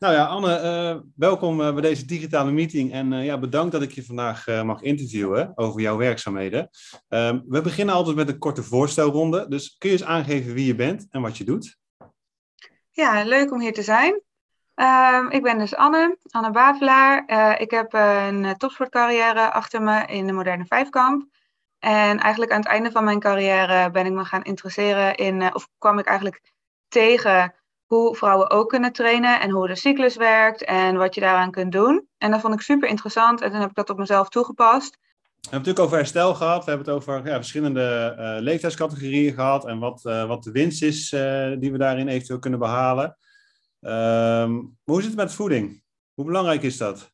Nou ja, Anne, uh, welkom uh, bij deze digitale meeting en uh, ja, bedankt dat ik je vandaag mag interviewen over jouw werkzaamheden. Ehm, we beginnen altijd met een korte voorstelronde, dus kun je eens aangeven wie je bent en wat je doet? Ja, leuk om hier te zijn. Ehm, ik ben dus Anne, Anne Bavelaar. ik heb een topsportcarrière achter me in de moderne vijfkamp. En eigenlijk aan het einde van mijn carrière ben ik me gaan interesseren in, of kwam ik eigenlijk tegen hoe vrouwen ook kunnen trainen en hoe de cyclus werkt en wat je daaraan kunt doen. En dat vond ik super interessant en toen heb ik dat op mezelf toegepast. We hebben het natuurlijk over herstel gehad. We hebben het over ja, verschillende uh, leeftijdscategorieën gehad en wat, uh, wat de winst is uh, die we daarin eventueel kunnen behalen. Um, hoe zit het met voeding? Hoe belangrijk is dat?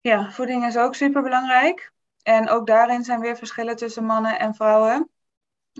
Ja, voeding is ook super belangrijk. En ook daarin zijn weer verschillen tussen mannen en vrouwen.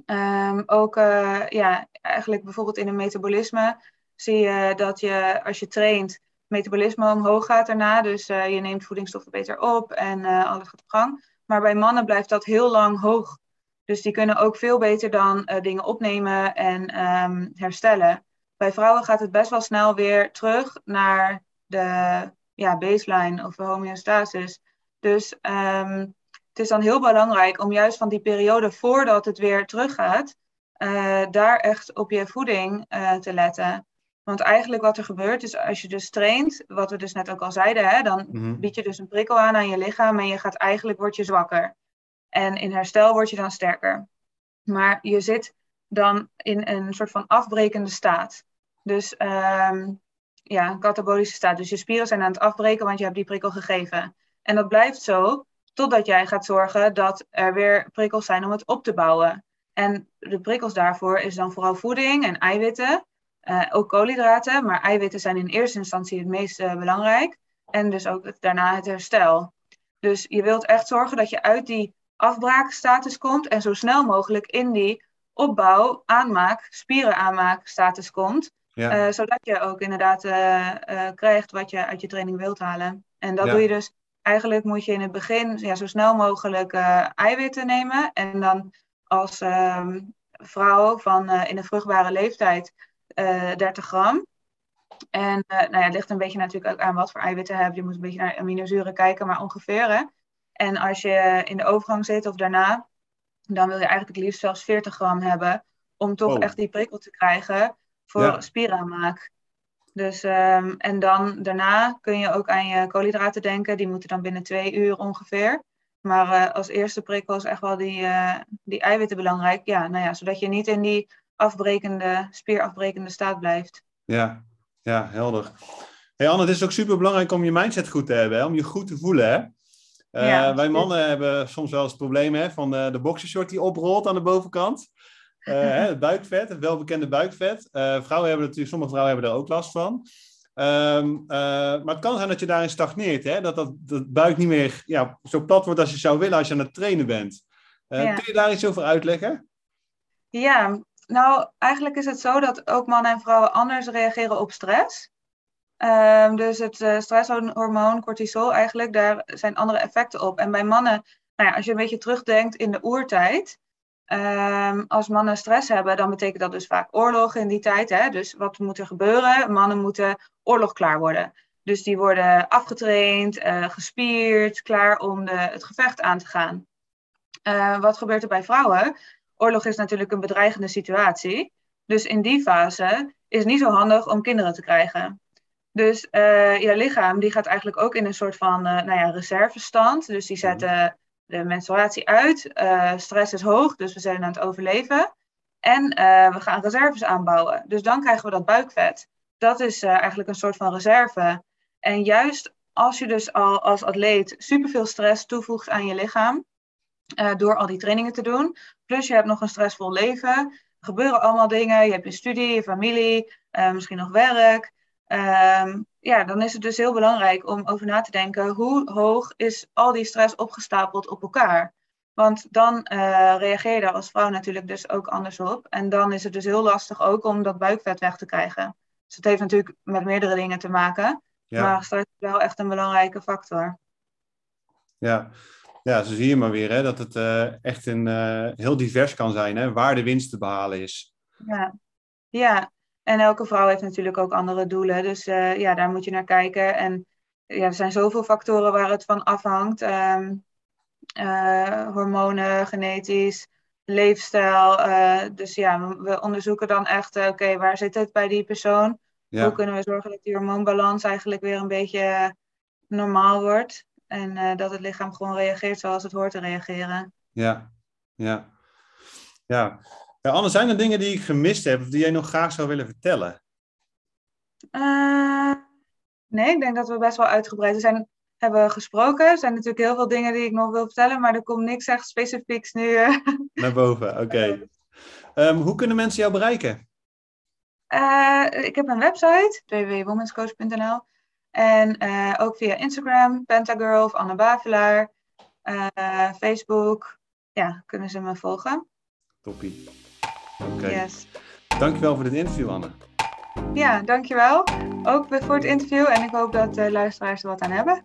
Um, ook uh, ja, eigenlijk bijvoorbeeld in een metabolisme zie je dat je als je traint, metabolisme omhoog gaat daarna. Dus uh, je neemt voedingsstoffen beter op en uh, alles gaat op gang. Maar bij mannen blijft dat heel lang hoog. Dus die kunnen ook veel beter dan dingen opnemen en um, herstellen. Bij vrouwen gaat het best wel snel weer terug naar de ja, baseline of de homeostasis. Dus um, het is dan heel belangrijk om juist van die periode voordat het weer teruggaat, uh, daar echt op je voeding uh, te letten. Want eigenlijk wat er gebeurt is als je dus traint, wat we dus net ook al zeiden, hè, dan mm-hmm. bied je dus een prikkel aan aan je lichaam en je gaat eigenlijk word je zwakker. En in herstel word je dan sterker. Maar je zit dan in een soort van afbrekende staat. Dus um, ja, een katabolische staat. Dus je spieren zijn aan het afbreken, want je hebt die prikkel gegeven. En dat blijft zo Totdat jij gaat zorgen dat er weer prikkels zijn om het op te bouwen. En de prikkels daarvoor is dan vooral voeding en eiwitten. Uh, ook koolhydraten, maar eiwitten zijn in eerste instantie het meest uh, belangrijk. En dus ook daarna het herstel. Dus je wilt echt zorgen dat je uit die afbraakstatus komt en zo snel mogelijk in die opbouw, aanmaak, spieren aanmaak status komt. Ja. Uh, zodat je ook inderdaad krijgt wat je uit je training wilt halen. En dat doe je dus eigenlijk moet je in het begin ja, zo snel mogelijk eiwitten nemen. En dan als uh, vrouw van uh, in de vruchtbare leeftijd 30 eh, gram. En nou ja, het ligt een beetje natuurlijk ook aan wat voor eiwitten je hebt. Je moet een beetje naar aminozuren kijken, maar ongeveer. Hè? En als je in de overgang zit of daarna, dan wil je eigenlijk het liefst zelfs 40 gram hebben. Om toch oh. echt die prikkel te krijgen voor ja. spieraanmaak. Dus, um, en dan daarna kun je ook aan je koolhydraten denken. Die moeten dan binnen twee uur ongeveer. Maar uh, als eerste prikkel is echt wel die, uh, die eiwitten belangrijk. Ja, nou ja, zodat je niet in die afbrekende, spierafbrekende staat blijft. Ja, ja helder. Hey Anne, het is ook super belangrijk om je mindset goed te hebben, hè? om je goed te voelen. Hè? Uh, ja, wij mannen hebben soms wel eens het probleem hè, van de, de boxershort die oprolt aan de bovenkant. Uh, het buikvet, het welbekende buikvet. Vrouwen hebben natuurlijk, sommige vrouwen hebben er ook last van. Um, uh, maar het kan zijn dat je daarin stagneert, hè? dat dat, dat buik niet meer ja, zo plat wordt als je zou willen als je aan het trainen bent. Ja. Kun je daar iets over uitleggen? Ja, nou eigenlijk is het zo dat ook mannen en vrouwen anders reageren op stress. Um, dus het stresshormoon cortisol eigenlijk, daar zijn andere effecten op. En bij mannen, nou ja, als je een beetje terugdenkt in de oertijd, Um, als mannen stress hebben, dan betekent dat dus vaak oorlog in die tijd. Hè? Dus wat moet er gebeuren? Mannen moeten oorlog klaar worden. Dus die worden afgetraind, uh, gespierd, klaar om de, het gevecht aan te gaan. Uh, wat gebeurt er bij vrouwen? Oorlog is natuurlijk een bedreigende situatie. Dus in die fase is het niet zo handig om kinderen te krijgen. Dus uh, je lichaam die gaat eigenlijk ook in een soort van nou ja, reservestand. Dus die zetten de menstruatie uit. Uh, stress is hoog, dus we zijn aan het overleven. En uh, we gaan reserves aanbouwen. Dus dan krijgen we dat buikvet. Dat is uh, eigenlijk een soort van reserve. En juist als je dus al als atleet superveel stress toevoegt aan je lichaam, door al die trainingen te doen, plus je hebt nog een stressvol leven, er gebeuren allemaal dingen, je hebt je studie, je familie, misschien nog werk. Um, ja, dan is het dus heel belangrijk om over na te denken hoe hoog is al die stress opgestapeld op elkaar. Want dan uh, reageer je daar als vrouw natuurlijk dus ook anders op. En dan is het dus heel lastig ook om dat buikvet weg te krijgen. Dus het heeft natuurlijk met meerdere dingen te maken. Ja. Maar stress is wel echt een belangrijke factor. Ja, ja zo zie je maar weer hè, dat het uh, echt een, uh, heel divers kan zijn hè, waar de winst te behalen is. Ja, ja En elke vrouw heeft natuurlijk ook andere doelen. Dus ja, daar moet je naar kijken. En ja, er zijn zoveel factoren waar het van afhangt. Ehm, hormonen, genetisch, leefstijl. dus ja, we onderzoeken dan echt, oké, waar zit het bij die persoon? Hoe kunnen we zorgen dat die hormoonbalans eigenlijk weer een beetje normaal wordt? En dat het lichaam gewoon reageert zoals het hoort te reageren. Ja, ja. Ja. Ja Anne, zijn er dingen die ik gemist heb of die jij nog graag zou willen vertellen? Uh, nee, ik denk dat we best wel uitgebreid zijn, hebben gesproken. Er zijn natuurlijk heel veel dingen die ik nog wil vertellen, maar er komt niks echt specifieks nu. Uh... Naar boven, oké. Okay. Um, hoe kunnen mensen jou bereiken? Uh, ik heb een website, www.womenscoach.nl. En uh, ook via Instagram, Pentagirl of Anne Bavelaar. Uh, Facebook. Ja, kunnen ze me volgen. Toppie. Oké. Okay. Yes. Dankjewel voor dit interview, Anne. Ja, dankjewel. Ook voor het interview. En ik hoop dat de luisteraars er wat aan hebben.